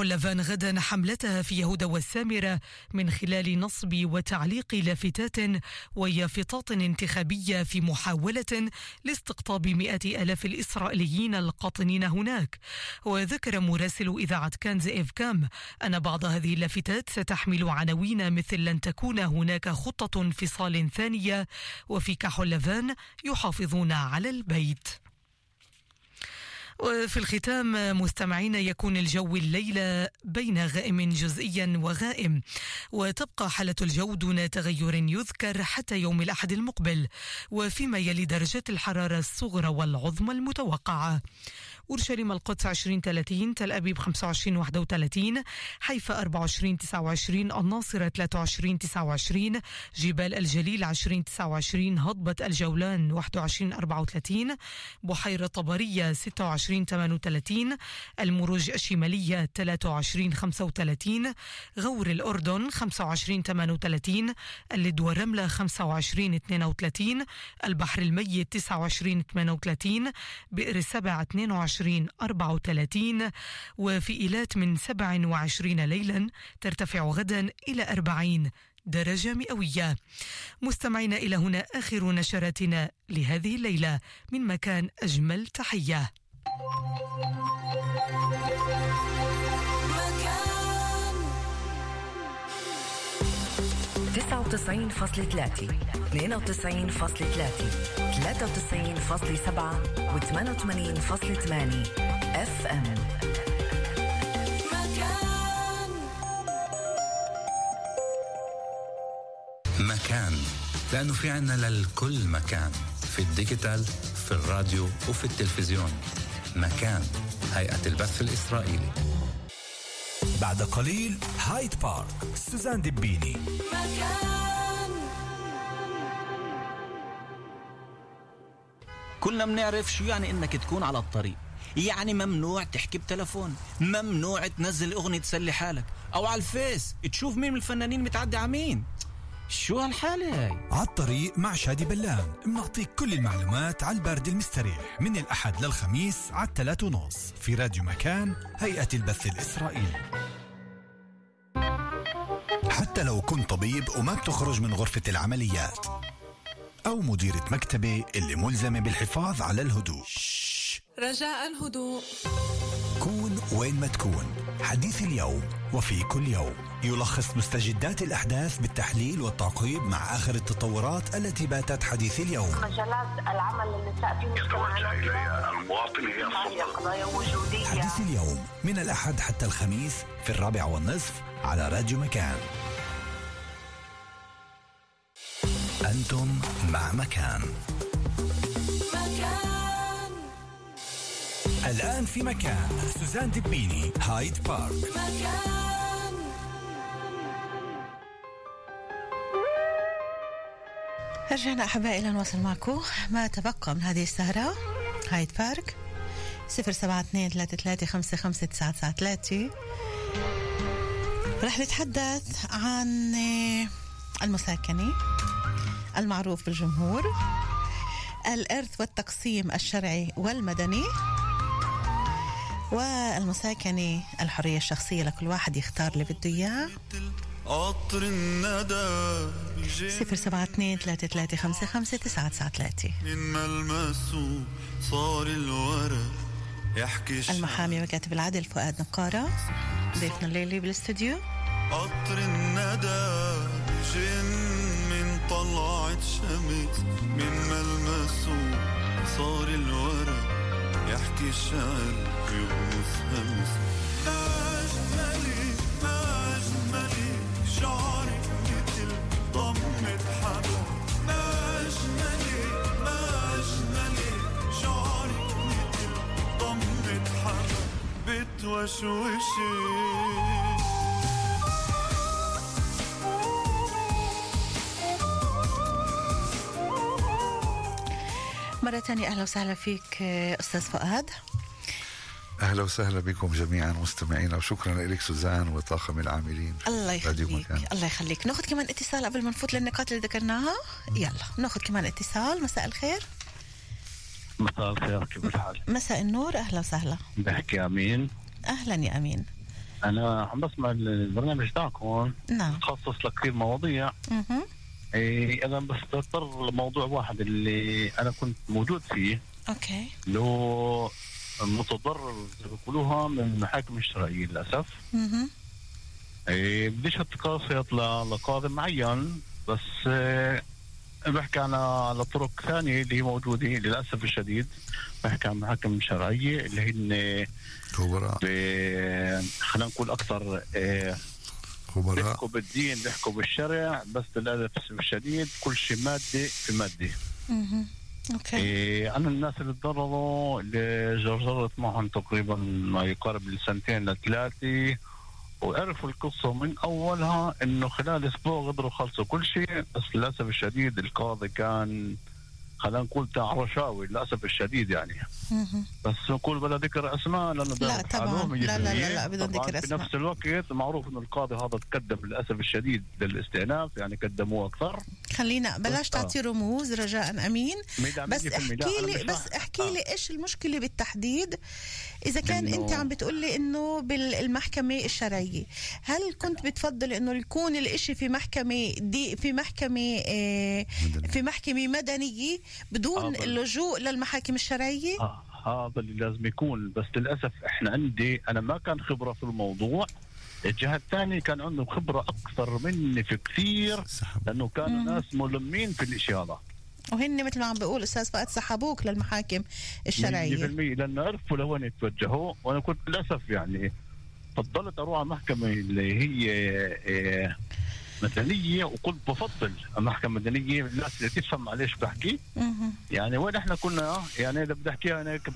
كحلفان غدا حملتها في يهودا والسامرة من خلال نصب وتعليق لافتات ويافطات انتخابية في محاولة لاستقطاب مئة ألاف الإسرائيليين القاطنين هناك. وذكر مراسل إذاعة كان زئيف كام أن بعض هذه اللافتات ستحمل عناوين مثل لن تكون هناك خطة انفصال ثانية وفي كحلفان يحافظون على البيت. وفي الختام مستمعين يكون الجو الليلة بين غائم جزئيا وغائم وتبقى حالة الجو دون تغير يذكر حتى يوم الأحد المقبل وفيما يلي درجات الحرارة الصغرى والعظمى المتوقعة. أورشليم القدس 20 30 تل أبيب 25 31 حيفا 24 29 الناصرة 23 29 جبال الجليل 20 29 هضبة الجولان 21 34 بحيرة طبرية 26 38 المروج الشمالية 23 35 غور الأردن 25 38 اللد والرملة 25 32 البحر الميت 29 38 بئر السبع 22 وعشرين أربعة وثلاثين وفي إيلات من سبع وعشرين ليلا ترتفع غدا إلى أربعين درجة مئوية. مستمعين إلى هنا آخر نشراتنا لهذه الليلة. من مكان أجمل تحية. تسعة 99.3 92.3 93.7 و88.8 اف ام مكان. لأنه في عنا للكل مكان. في ال digital في الراديو وفي التلفزيون. مكان. هيئة البث الإسرائيلي. بعد قليل هايد بارك سوزان دبيني مكان. كلنا بنعرف شو يعني إنك تكون على الطريق. يعني ممنوع تحكي بتلفون ممنوع تنزل أغنية تسلي حالك أو على ال Face تشوف مين من الفنانين متعدي على مين. شو هالحالة هاي؟ على الطريق مع شادي بلان بنعطيك كل المعلومات على البارد المستريح. من الأحد للخميس على الثلاث ونص. في راديو مكان هيئة البث الإسرائيلي. حتى لو كنت طبيب وما بتخرج من غرفة العمليات. أو مديرة مكتبة اللي ملزمة بالحفاظ على الهدوء. رجاء هدوء كون وين ما تكون. حديث اليوم وفي كل يوم. يلخص مستجدات الأحداث بالتحليل والتعقيب مع آخر التطورات التي باتت حديث اليوم. مجالات العمل النساء في مجتمعنا هي قضايا وجودية. حديث اليوم من الأحد حتى الخميس في الرابع والنصف على راديو مكان. أنتم مع مكان. مكان. الآن في مكان. سوزان دبيني هايد بارك. مكان. رجعنا أحبائي لنواصل معكم. ما تبقى من هذه السهرة؟ هايد بارك. صفر سبعة اثنين ثلاثة ثلاثة خمسة خمسة تسعة تسعة ثلاثة. رح نتحدث عن المساكنة المعروف بالجمهور الإرث والتقسيم الشرعي والمدني والمساكنة الحرية الشخصية لكل واحد يختار اللي بده إياه. قطر الندى صفر سبعة اثنين ثلاثة ثلاثة خمسة خمسة تسعة تسعة ثلاثة من ملمسه صار الورق يحكي. المحامي وكاتب العدل فؤاد نقارة. ضيفنا الليلي بالاستوديو. قطر الندى جن من طلعت شمس. من ملمسه صار الورق يحكي الشعر يغمس همس بتوشوشي مرة تانية أهلا وسهلا فيك أستاذ فؤاد. أهلا وسهلا بكم جميعا مستمعينا وشكرا لك سوزان وطاقم العاملين. الله يخليك. الله يخليك. ناخذ كمان اتصال قبل ما نفوت للنقاط اللي ذكرناها. يلا ناخذ كمان اتصال. مساء الخير. مساء الخير كيف الحال؟ مساء النور أهلا وسهلا. بحكي أمين. أهلا يا أمين. أنا عم بسمع البرنامج تاعكم نعم. تخصص لكثير مواضيع. مهم. إيه أنا بس بضطر لموضوع واحد اللي أنا كنت موجود فيه. أوكي. اللي هو متضرر زي ما بيقولوها من المحاكم الشرعيه للأسف. مهم. إيه بديش يطلع لقاضي معين بس إيه بحكي عن على طرق ثانية اللي هي موجودة للأسف الشديد بحكي عن محاكم شرعية اللي هن خبراء. خلينا نقول أكثر إيه خبراء. بيحكوا بالدين بيحكوا بالشرع بس للأسف الشديد كل شيء مادي في مادي مهم. أوكي. إيه أنا الناس اللي تضرروا اللي جرجرت معهم تقريبا ما يقارب لسنتين لثلاثة. وعرفوا القصة من أولها إنه خلال أسبوع قدروا يخلصوا كل شيء بس للأسف الشديد القاضي كان خلينا نقول تاع رشاوي للأسف الشديد يعني. بس نقول بلا ذكر أسماء لأنه لا طبعاً. لا- لا- لا- 100%. لا، بدون ذكر في أسماء. نفس الوقت معروف إنه القاضي هذا تقدم للأسف الشديد للاستئناف يعني قدموه أكثر خلينا بلاش آه. تعطي رموز رجاء أمين بس 100% لا، احكي لي بس احكي آه. لي إيش المشكلة بالتحديد إذا كان إنه- أنت عم بتقول لي إنه بالمحكمة الشرعية هل كنت بتفضل إنه يكون الإشي في محكمة دي في محكمة آه في محكمة مدنية بدون آه، اللجوء للمحاكم الشرعية؟ آه، هذا اللي لازم يكون. بس للأسف إحنا عندي أنا ما كان خبرة في الموضوع. الجهة الثانية كان عندهم خبرة أكثر مني في كثير سحب لأنه كانوا ناس ملمين في الاشي هذا وهن مثل ما عم بقول أستاذ فؤاد سحبوك للمحاكم 100% الشرعيه لأنه عرفوا لوين يتوجهوا. وأنا كنت للأسف يعني فضلت أروح على محكمه اللي هي آه، مدنية وكنت بفضل المحكمة المدنية. الناس اللي تفهم معلش بحكي. يعني وين إحنا كنا؟ يعني إذا بدي احكيها هيك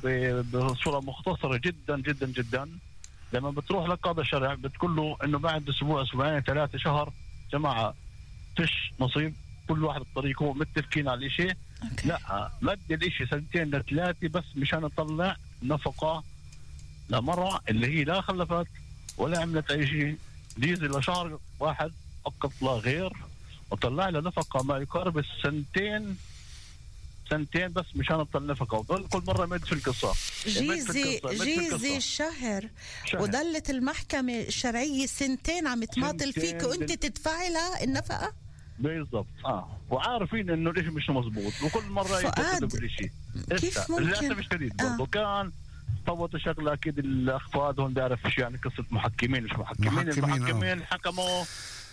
بصورة مختصرة جدا جدا جدا. لما بتروح لقاضي الشرع بتقول له إنه بعد أسبوع أسبوعين ثلاثة شهر جماعة فيش نصيب. كل واحد بطريقه متفقين على الاشي. لا مد الإشي سنتين لثلاثة بس مشان أطلع نفقة لمرأة اللي هي لا خلفت ولا عملت أي شيء. ديزل لشهر واحد فقط لا غير وطلع لها نفقة ما يقارب السنتين سنتين بس مشان اطلع نفقة وضل كل مرة مد في القصة جيزي في جيزي القصة. الشهر شهر. وضلت المحكمة الشرعية سنتين عم تماطل سنتين فيك وانت تدفعي لها النفقة بالضبط آه وعارفين إنه الإشي مش مزبوط وكل مرة فؤاد، يتكذبوا بالاشي كيف ممكن؟ للأسف الشديد آه. برضه كان فوتوا شغلة أكيد الاخفاض هون بيعرف شو يعني قصة محكمين مش محكمين محكمين، آه. المحكمين حكموا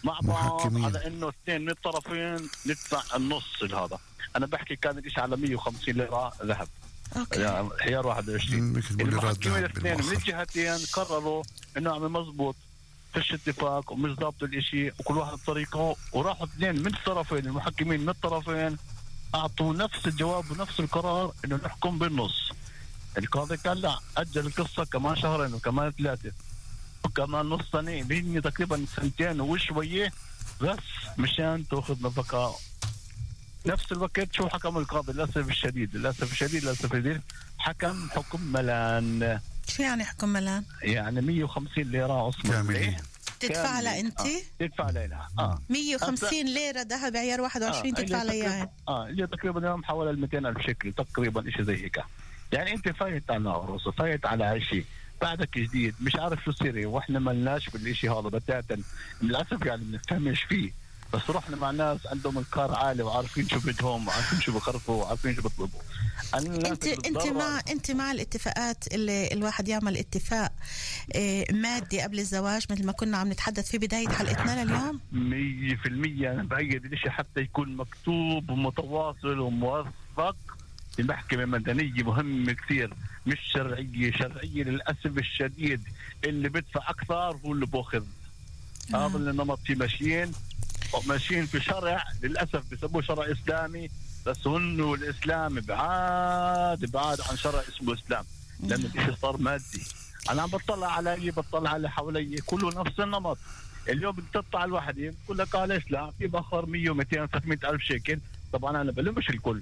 مع بعض. على إنه اثنين من الطرفين ندفع النص هذا أنا بحكي كان الاشي على 150 ليرة ذهب. أوكي. يعني خيار 21 مثل مليارات المحكمين الاثنين من. الجهتين قرروا إنه عم مزبوط فيش اتفاق ومش ضابط الإشي وكل واحد بطريقه. وراحوا اثنين من الطرفين المحكمين من الطرفين أعطوا نفس الجواب ونفس القرار إنه نحكم بالنص. القاضي قال لا أجل القصة كمان شهرين وكمان ثلاثة. وكمان نص سنه هي تقريبا سنتين وشوية بس مشان تأخذ نفقه نفس الوقت شو حكم القاضي؟ للأسف الشديد للأسف الشديد للأسف الشديد. حكم حكم ملان. شو يعني حكم ملان؟ يعني 150 ليرة عصمة. كاملين. تدفع لها أنت؟ آه. تدفع لها. آه. 150 ليرة ذهب عيار 21 تدفع اللي لها تقريباً- آه اللي تقريبا اليوم حوالي ال 200 ألف شيكل تقريبا شيء زي هيك. يعني أنت فايت على عروسه فايت على شيء. بعدك جديد مش عارف شو يصير وإحنا ملناش بالشيء هذا بتاتا للأسف يعني بنفهمش فيه. بس رحنا مع ناس عندهم الكار عالي وعارفين شو بدهم وعارفين شو بخرفوا وعارفين شو بيطلبوا الناس انت أنت مع أنت مع الاتفاقات اللي الواحد يعمل اتفاق آه، مادي قبل الزواج مثل ما كنا عم نتحدث في بداية حلقتنا لليوم؟ مية في المية. أنا بأيد الإشي حتى يكون مكتوب ومتواصل وموثق. في محكمة مدنية مهم كثير. مش شرعية شرعية للأسف الشديد. اللي بدفع أكثر هو اللي بأخذ. هذا اللي نمط فيه ماشيين. ماشيين في شرع للأسف بسموه شرع إسلامي بس انه الإسلام بعاد بعاد عن شرع اسمه إسلام. لأن الشيء صار مادي. أنا عم بطلع علي بطلع على حوالي كله نفس النمط. اليوم بتطلع الواحد بقول لك آه ليش لا في بخر 100 و200 300 ألف شيكل. طبعا أنا بلمش الكل.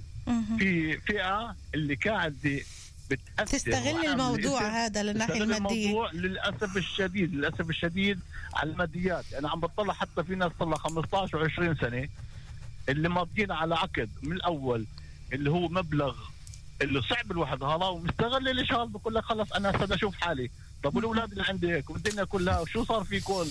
في فئة اللي قاعدة بتأثر تستغل الموضوع. هذا للناحية تستغل المادية. الموضوع للأسف الشديد للأسف الشديد على الماديات. أنا عم بطلع حتى في ناس طلع 15 و20 سنة اللي ماضيين على عقد من الأول اللي هو مبلغ اللي صعب الواحد هذا ومستغل الاشهار بقول لك خلص أنا هسه أشوف حالي. طب والاولاد اللي عندك والدنيا كلها شو صار فيكم؟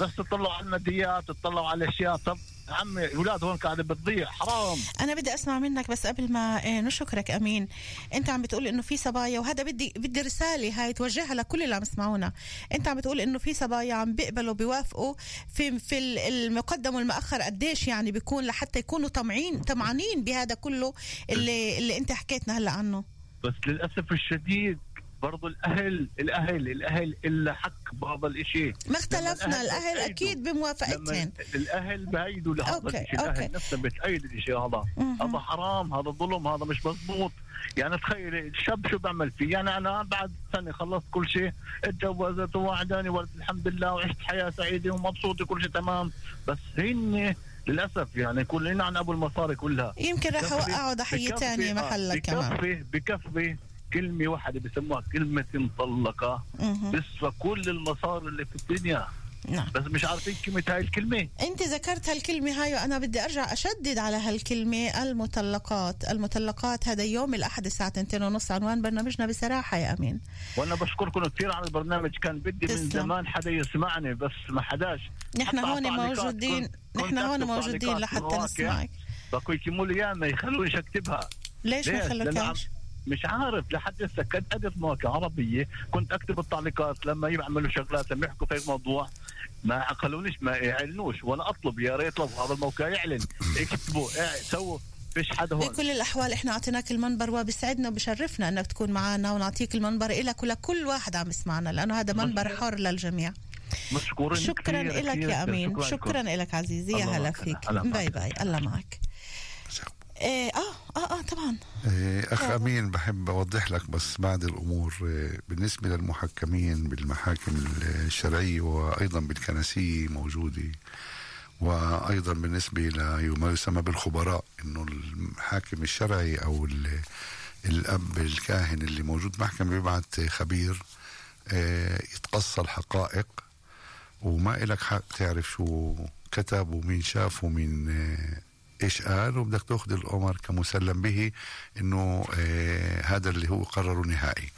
بس تطلعوا على الماديات تطلعوا على الأشياء. طب عمي الاولاد هون قاعدة بتضيع حرام. أنا بدي أسمع منك بس قبل ما إيه نشكرك أمين. أنت عم بتقول إنه في صبايا وهذا بدي بدي رسالة هاي توجهها لكل اللي عم يسمعونا. أنت عم بتقول إنه في صبايا عم بيقبلوا بيوافقوا في في ال- المقدم والمؤخر قديش يعني بيكون لحتى يكونوا طمعين طمعانين بهذا كله اللي اللي أنت حكيتنا هلأ عنه. بس للأسف الشديد برضو الأهل الأهل الأهل إلا حق بعض الإشي. ما اختلفنا الأهل أكيد بموافقتهم الأهل بايدوا لهذا الشيء. الأهل نفسهم بتأيد الشيء هذا. هذا حرام هذا ظلم هذا مش مضبوط. يعني تخيل الشاب شو بعمل فيه؟ يعني أنا بعد سنة خلصت كل شيء اتجوزت ووعداني ولد الحمد لله وعشت حياة سعيدة ومبسوط وكل شيء تمام. بس هن للأسف يعني كلنا عن أبو المصاري كلها. يمكن رح بكفي- يوقعوا ضحية ثانية آه، محلك كمان. بكفي بكفي كلمة واحدة بسموها كلمة مطلقة. بتسوى كل المصاري اللي في الدنيا. نعم. بس مش عارفين كلمة هاي الكلمة. أنت ذكرت هالكلمة هاي وأنا بدي أرجع أشدد على هالكلمة. المطلقات. المطلقات هذا يوم الأحد الساعة 2 ونص. عنوان برنامجنا بصراحة يا أمين. وأنا بشكركم كثير على البرنامج. كان بدي من تسلم. زمان حدا يسمعني بس ما حداش. نحن هون موجودين. نحن هون موجودين لحتى. نسمعك. يكتبوا لي اياها ما يخلونيش أكتبها. ليش ما خلوكاش؟ مش عارف لحد هسه كنت ادرس مواقع عربية كنت أكتب التعليقات لما يعملوا شغلات لما يحكوا في الموضوع. ما خلونيش ما يعلنوش وأنا أطلب يا ريت لو هذا الموقع يعلن. اكتبوا سووا فيش حدا هون. بكل الأحوال إحنا أعطيناك المنبر وبسعدنا وبشرفنا إنك تكون معنا ونعطيك المنبر لك ولكل واحد عم يسمعنا لأنه هذا منبر حر للجميع. مشكورين شكرا لك يا. أمين. شكراً. لك عزيزي يا هلا. فيك. باي باي. الله معك. إيه آه. آه آه طبعا. إيه، أخ أمين بحب أوضح لك بس بعض الأمور إيه، بالنسبة للمحكمين بالمحاكم الشرعية وأيضا بالكنسية موجودة وأيضا بالنسبة لما يسمى بالخبراء إنه الحاكم الشرعي أو ال- الأب الكاهن اللي موجود محكمة بيبعت خبير إيه، يتقصى الحقائق وما إلك حق تعرف شو كتب ومين شاف ومين آه، إيش قال؟ وبدك تأخذ الأمر كمسلم به إنه آه هذا اللي هو قراره نهائي.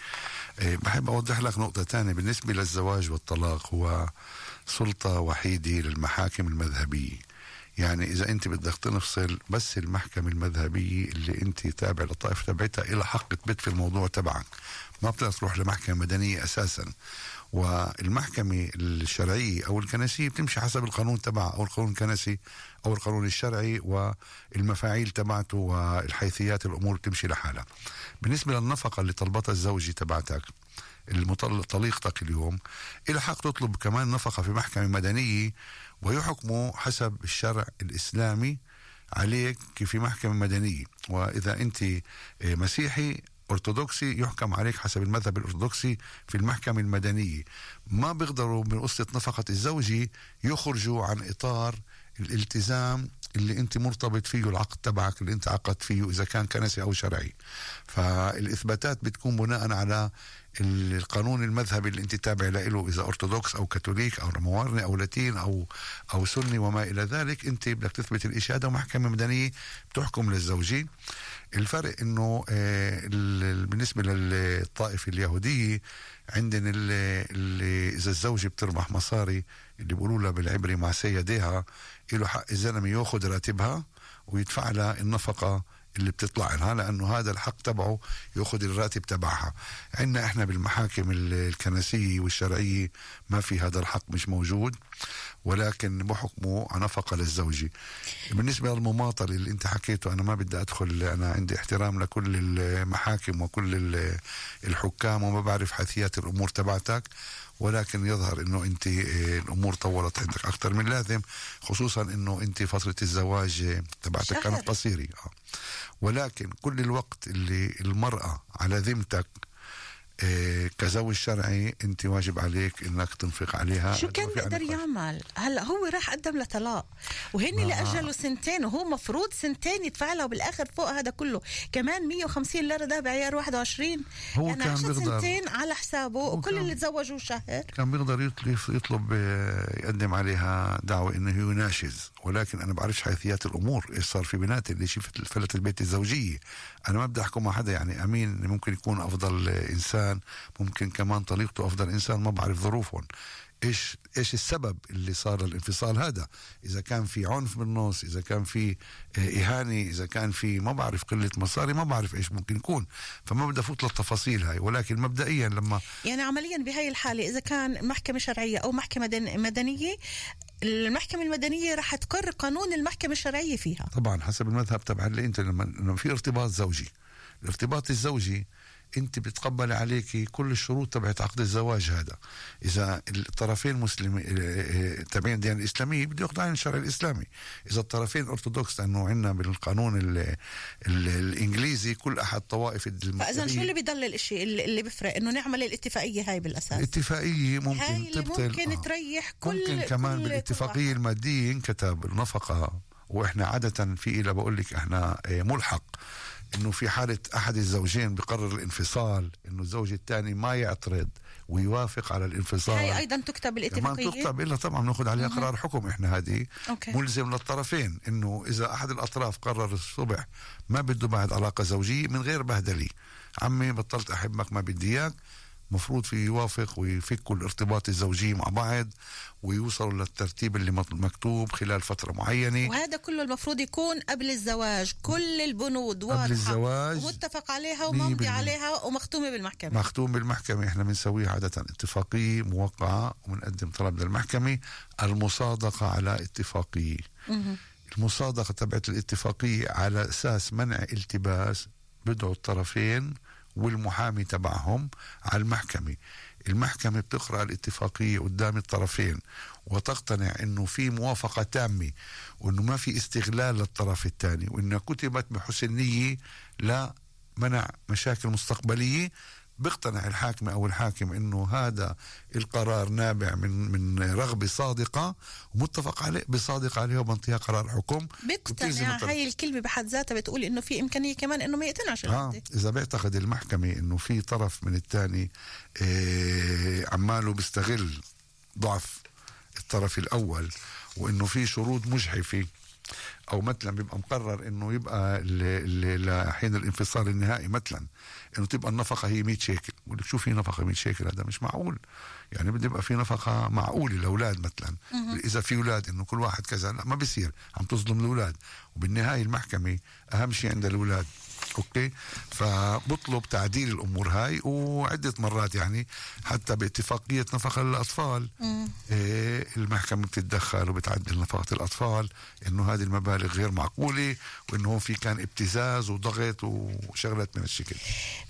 آه بحب أوضح لك نقطة ثانية بالنسبة للزواج والطلاق هو سلطة وحيدة للمحاكم المذهبية. يعني إذا أنت بدك تنفصل بس المحكمة المذهبية اللي أنت تابع للطائفة تبعتها إلى حق تبت في الموضوع تبعك. ما بتقدر تروح لمحكمة مدنية أساسا. والمحكمة الشرعية أو الكنسية بتمشي حسب القانون تبعها أو القانون الكنسي أو القانون الشرعي والمفاعيل تبعته والحيثيات الأمور بتمشي لحالها. بالنسبة للنفقة اللي طلبتها الزوجة تبعتك طليقتك اليوم إلى حق تطلب كمان نفقة في محكمة مدنية ويحكموا حسب الشرع الإسلامي عليك في محكمة مدنية. وإذا أنت مسيحي أرثوذكسي يحكم عليك حسب المذهب الأرثوذكسي في المحكمة المدنية. ما بيقدروا من قصة نفقة الزوجي يخرجوا عن إطار الالتزام اللي انت مرتبط فيه العقد تبعك اللي انت عقدت فيه اذا كان كنسي أو شرعي. فالإثباتات بتكون بناء على القانون المذهبي اللي انت تابع له إذا أرثوذكس أو كاثوليك أو موارنه أو لاتين أو أو سني وما إلى ذلك انت بدك تثبت الاشي هذا ومحكمة مدنية بتحكم للزوجين. الفرق إنه آه بالنسبة للطائفة اليهودية عندنا اللي, اللي إذا الزوجة بتربح مصاري اللي بيقولوا لها بالعبري مع سيديها له حق الزلمه يأخذ راتبها ويدفع لها النفقة اللي بتطلع لها لأنه هذا الحق تبعه يأخذ الراتب تبعها. عندنا إحنا بالمحاكم الكنسية والشرعية ما في هذا الحق مش موجود. ولكن بحكموا نفقه للزوجه بالنسبة للمماطله اللي أنت حكيته أنا ما بدي أدخل أنا عندي احترام لكل المحاكم وكل الحكام وما بعرف حيثيات الأمور تبعتك ولكن يظهر إنه أنت الأمور طولت عندك أكثر من لازم خصوصا إنه أنت فترة الزواج تبعتك كانت قصيرة. آه. ولكن كل الوقت اللي المرأة على ذمتك كزوج شرعي انت واجب عليك انك تنفق عليها. شو كان بيقدر يعمل؟ هلا هو راح قدم لطلاق وهن اللي اجلوا سنتين وهو مفروض سنتين يدفع له بالآخر فوق هذا كله. كمان 150 ليرة ده بعيار 21 هو يعني كان بيقدر. سنتين على حسابه وكل اللي تزوجوا شهر. كان بيقدر يطلب, يطلب يقدم عليها دعوة إنه يناشز. ولكن أنا بعرفش حيثيات الأمور إيش صار في بنات اللي شفت فلت البيت الزوجية. أنا ما بدي أحكم مع حدا يعني أمين ممكن يكون أفضل إنسان. انسان ممكن كمان طليقته أفضل. إنسان ما بعرف ظروفهم. إيش إيش السبب اللي صار الانفصال هذا؟ إذا كان في عنف بالنص إذا كان في آه، إهانة إذا كان في ما بعرف قلة مصاري ما بعرف إيش ممكن يكون. فما بدي أفوت للتفاصيل هاي. ولكن مبدئيا لما يعني عمليا بهاي الحالة إذا كان محكمة شرعية أو محكمة دن- مدنية المحكمة المدنية رح تقرر قانون المحكمة الشرعية فيها. طبعا حسب المذهب تبع اللي انت لما لما في ارتباط زوجي. الارتباط الزوجي انت بتقبل عليك كل الشروط تبعت عقد الزواج هذا. إذا الطرفين مسلمين تابعين الديانه الاسلاميه بده ياخذوا عن الشرع الإسلامي. إذا الطرفين أرثوذكس لأنه عندنا بالقانون ال ال الإنجليزي كل أحد طوائف فإذا شو اللي بيضل الشيء اللي اللي بيفرق إنه نعمل الاتفاقية هاي بالأساس. الاتفاقية هاي ممكن اللي تبطل. ممكن آه. تريح كل ممكن كمان كل- بالاتفاقية المادية ينكتب النفقة. وإحنا عادة في إلى بقول لك إحنا آه، ملحق. إنه في حالة أحد الزوجين بقرر الانفصال إنه الزوج الثاني ما يعترض ويوافق على الانفصال. هاي أيضا تكتب كمان الاتفاقية؟ تكتب إلا طبعا بناخذ عليها قرار حكم إحنا هذه. ملزم للطرفين إنه إذا أحد الأطراف قرر الصبح ما بده بعد علاقة زوجية من غير بهدلة. عمي بطلت أحبك ما بدي إياك. مفروض في يوافق ويفكوا الارتباط الزوجي مع بعض ويوصلوا للترتيب اللي مكتوب خلال فترة معينة. وهذا كله المفروض يكون قبل الزواج. كل البنود واضحة الزواج ومتفق عليها وممضي. عليها ومختومة بالمحكمة. مختوم بالمحكمة. إحنا بنسويها عادة اتفاقية موقعة وبنقدم طلب للمحكمة المصادقة على اتفاقية. المصادقة تبعت الاتفاقية على أساس منع التباس بدعوا الطرفين والمحامي تبعهم على المحكمة. المحكمة بتقرأ الاتفاقية قدام الطرفين وتقتنع إنه في موافقة تامة وإنه ما في استغلال للطرف الثاني وإنها كتبت بحسن نية لمنع مشاكل مستقبلية بيقتنع الحاكم أو الحاكم إنه هذا القرار نابع من من رغبة صادقة ومتفق عليه بصادق عليه وبنطيها قرار حكم بيقتنع. هاي الكلمة بحد ذاتها بتقول إنه في إمكانية كمان إنه ما يقتنعش آه. إذا بيعتقد المحكمة إنه في طرف من الثاني آه عماله بيستغل ضعف الطرف الأول وإنه في شروط مجحفة أو مثلا بيبقى مقرر إنه يبقى لحين الانفصال النهائي مثلا إنه تبقى النفقة هي 100 شيكل. بقول لك شو في نفقة 100 شيكل؟ هذا مش معقول. يعني بده يبقى في نفقة معقولة لأولاد مثلا. إذا في أولاد إنه كل واحد كذا لا ما بيصير. عم تظلم الأولاد. وبالنهاية المحكمة أهم شيء عند الأولاد أوكي فبطلب تعديل الأمور هاي وعدة مرات يعني حتى باتفاقية نفقه للاطفال. إيه المحكمة بتتدخل وبتعدل نفقة الأطفال إنه هذه المبالغ غير معقولة وإنه هون في كان ابتزاز وضغط وشغلات من الشكل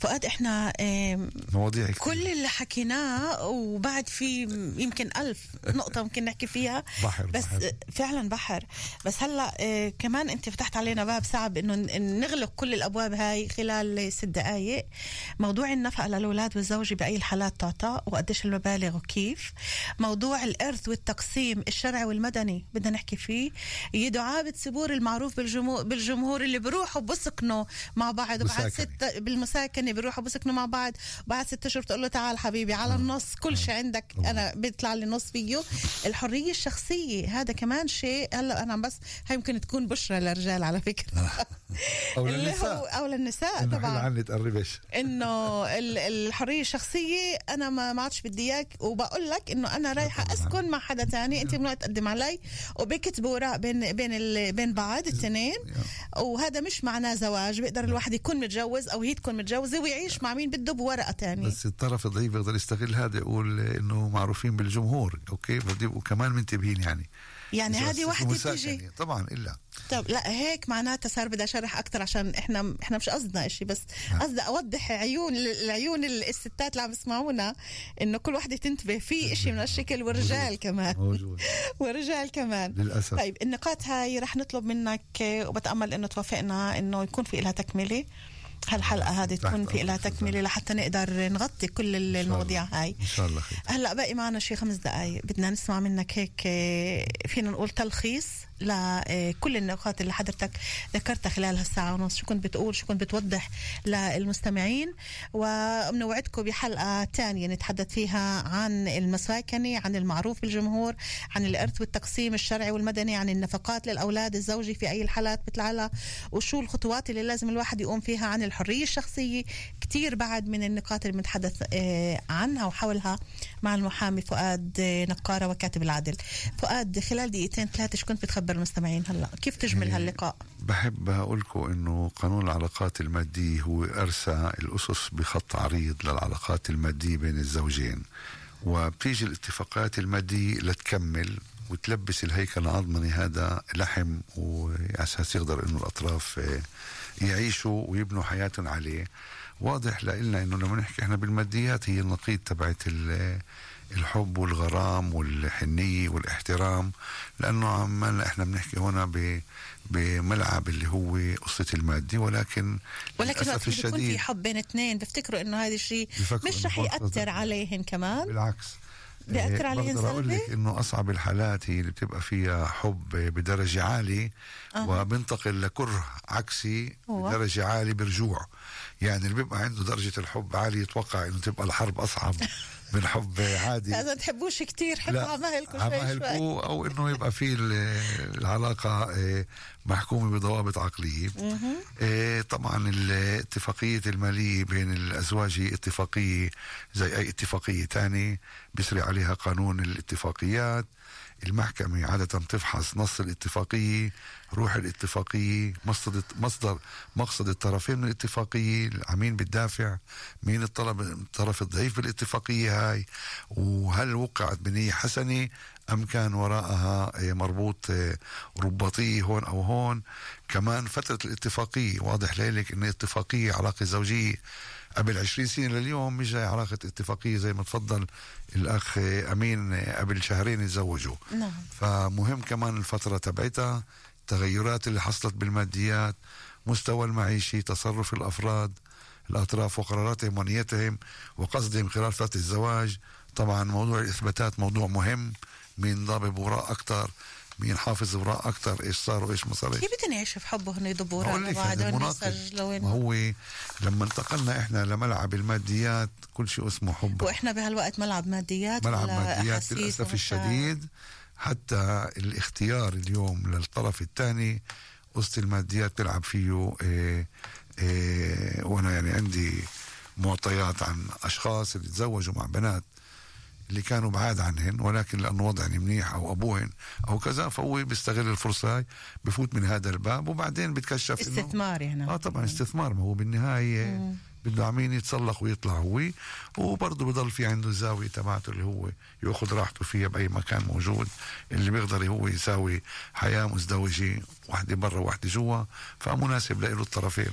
فؤاد إحنا آم، مواضيع كتير. كل اللي حكيناه وبعد في يمكن ألف نقطة ممكن نحكي فيها بحر بس بحر. فعلا بحر بس هلأ آه، كمان أنت فتحت علينا باب صعب إنه نغلق كل الأبواب هاي خلال ست دقائق موضوع النفقه للأولاد والزوجه بأي الحالات تعطى وقديش المبالغ وكيف. موضوع الإرث والتقسيم الشرعي والمدني بدنا نحكي فيه. يدعى بتسبور المعروف بالجمهور بالجمهور اللي بيروحوا بسكنوا مع بعض. وبعد مساكنة. ست بالمساكنة بيروحوا بسكنوا مع بعض. وبعد ست اشهر بتقول له تعال حبيبي على النص كل شيء عندك. أنا بيطلع لي نص فيه. الحرية الشخصية هذا كمان شيء. هلأ أنا بس هاي ممكن تكون بشرى للرجال على فكرة. أو للنساء. أو للنساء طبعا. عني تقربش إنه ال- الحرية الشخصية أنا ما ما عادش بدي إياك وبقول لك إنه أنا رايحة أسكن مع حدا تاني أنت ممنوع تقدم علي وبكتبوا اوراق بين بين بين بعض الاثنين وهذا مش معناه زواج بيقدر الواحد يكون متجوز أو هي تكون متجوزة ويعيش مع مين بده بورقه تانية. بس الطرف الضعيف يقدر يستغل هذا يقول إنه معروفين بالجمهور أوكي؟ فبده يبقوا كمان منتبهين يعني. يعني هذه وحده. تيجي طبعا إلا. طب لا هيك معناتها صار بدي اشرح أكثر عشان إحنا إحنا مش قصدنا إشي بس قصدي أوضح عيون العيون الستات اللي عم يسمعونا إنه كل وحدة تنتبه في إشي من هالشكل والرجال كمان. موجود. والرجال كمان. للأسف. طيب النقاط هاي رح نطلب منك وبتأمل إنه توافقنا إنه يكون في لها تكملة. هالحلقة هذه تكون في لها تكملة لحتى نقدر نغطي كل المواضيع هاي. إن شاء الله خير. هلأ باقي معنا شي خمس دقائق بدنا نسمع منك هيك آه، فينا نقول تلخيص. لكل النقاط اللي حضرتك ذكرتها خلال هالساعة ونص. شو كنت بتقول؟ شو كنت بتوضح للمستمعين؟ وبنوعدكم بحلقة تانية نتحدث فيها عن المساكني عن المعروف بالجمهور عن الإرث والتقسيم الشرعي والمدني عن النفقات للأولاد الزوجي في أي الحالات بتلعلها وشو الخطوات اللي لازم الواحد يقوم فيها عن الحرية الشخصية. كتير بعد من النقاط اللي بنتحدث آه، عنها وحولها مع المحامي فؤاد آه، نقارة وكاتب العدل فؤاد خلال دقيقتين ثلاثة شو كنت بتخبر المستمعين هلا. كيف تجمل هاللقاء؟ بحب أقول لكم أنه قانون العلاقات المادية هو أرسى الأسس بخط عريض للعلاقات المادية بين الزوجين. وبتيجي الاتفاقات المادية لتكمل وتلبس الهيكل العظمي هذا لحم وعلى أساس يقدر إنه الأطراف آه، يعيشوا ويبنوا حياتهم عليه. واضح لنا إنه لما نحكي إحنا بالماديات هي النقيض تبعت ال- الحب والغرام والحنية والاحترام لأنه عمالنا إحنا بنحكي هنا ب بملعب اللي هو قصة المادي ولكن ولكن وقت بيكون في حب بين اثنين بفتكروا إنه هذا الشيء مش إنه رح يأثر عليهم كمان بالعكس بيأثر إيه، عليهم سلبي؟ لك إنه أصعب الحالات هي اللي بتبقى فيها حب بدرجة عالية أها. وبنتقل لكره عكسي هو. بدرجة عالية برجوع يعني اللي بيبقى عنده درجة الحب عالية يتوقع إنه تبقى الحرب أصعب من حب عادي اذا تحبوش كتير حبوا عمايلكم شوي شوي. أو إنه يبقى في ال- العلاقة محكومة بضوابط عقلية. مهم. إيه، طبعا الاتفاقية المالية بين الأزواج هي اتفاقية زي أي اتفاقية تانية بيسري عليها قانون الاتفاقيات. المحكمة عادة تفحص نص الاتفاقية روح الاتفاقية مصدر مصدر مقصد الطرفين من الاتفاقية مين بتدافع مين الطلب الطرف الضعيف بالاتفاقية هاي وهل وقعت بنية حسنة؟ أم كان وراءها آه، مربوط آه، رباطية هون أو هون. كمان فترة الاتفاقية واضح ليلك إن اتفاقية علاقة زوجية قبل 20 سنة لليوم مش زي علاقة اتفاقية زي ما تفضل الأخ أمين قبل شهرين يتزوجوا. نعم. فمهم كمان الفترة تبعتها التغيرات اللي حصلت بالماديات مستوى المعيشي تصرف الأفراد الأطراف وقراراتهم ونيتهم وقصدهم خلال فترة الزواج. طبعا موضوع الإثباتات موضوع مهم. مين ضابب وراء أكتر مين حافظ وراء أكتر إيش صار وإيش ما صار كيف بدهم يعيشوا في حب وهن يضبوا وراء بعض ما هو لما انتقلنا إحنا لملعب الماديات كل شيء اسمه حب. وإحنا بهالوقت ملعب ماديات ملعب ماديات للأسف؟ الشديد. حتى الاختيار اليوم للطرف الثاني قصة الماديات تلعب فيه إيه إيه وأنا يعني عندي معطيات عن أشخاص اللي تزوجوا مع بنات. اللي كانوا بعاد عنهن ولكن لأنه وضعن منيح أو أبوهن أو كذا فهو بيستغل الفرصة هاي بفوت من هذا الباب وبعدين بتكشف إنه استثمار يعني. آه طبعا استثمار ما هو بالنهاية بده عمين يتسلق ويطلع هو وبرضه بضل في عنده الزاويه تبعته اللي هو يأخذ راحته فيها بأي مكان موجود اللي بيقدر هو يساوي حياة مزدوجة واحدة برا واحدة جوا فمناسب له الطرفين.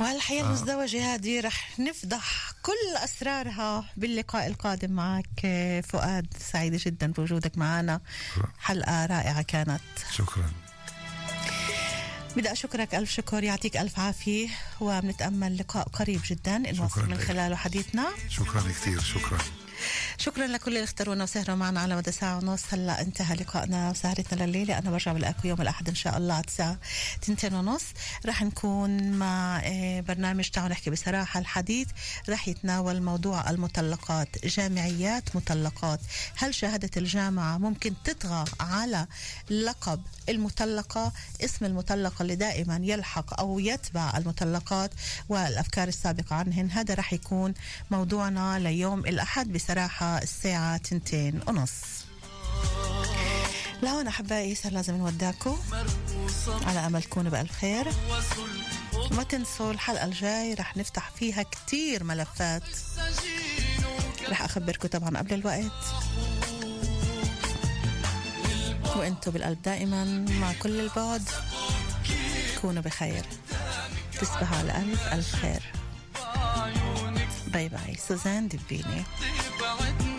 وهالحياة آه. المزدوجة هذه رح نفضح كل أسرارها باللقاء القادم معك فؤاد سعيدة جدا بوجودك معنا. حلقة رائعة كانت. شكرا. بدي أشكرك ألف شكر. يعطيك ألف عافية وبنتأمل لقاء قريب جدا. نواصل من. خلاله حديثنا. شكرا كثير. شكرا. شكرا لكل اللي اختارونا وسهروا معنا على مدى ساعة ونص. هلا انتهى لقائنا وسهرتنا لليلة. أنا برجع بلاقيكم يوم الأحد إن شاء الله على الساعة تنتين ونص. رح نكون مع آه، برنامج تعالوا نحكي بصراحة الحديث. رح يتناول موضوع المطلقات. جامعيات مطلقات. هل شهادة الجامعة ممكن تطغى على لقب المطلقة؟ اسم المطلقة اللي دائما يلحق أو يتبع المطلقات والأفكار السابقة عنهن. هذا رح يكون موضوعنا ليوم الأحد بصراحة الساعة تنتين ونص. لهون أحبائي صار لازم نودعكم على أمل تكونوا بألف خير. وما تنسوا الحلقة الجاي رح نفتح فيها كتير ملفات. رح أخبركم طبعا قبل الوقت. وإنتوا بالقلب دائما مع كل البعد. كونوا بخير. تصبحوا على ألف ألف خير. bye bye سوزان دبيني بعد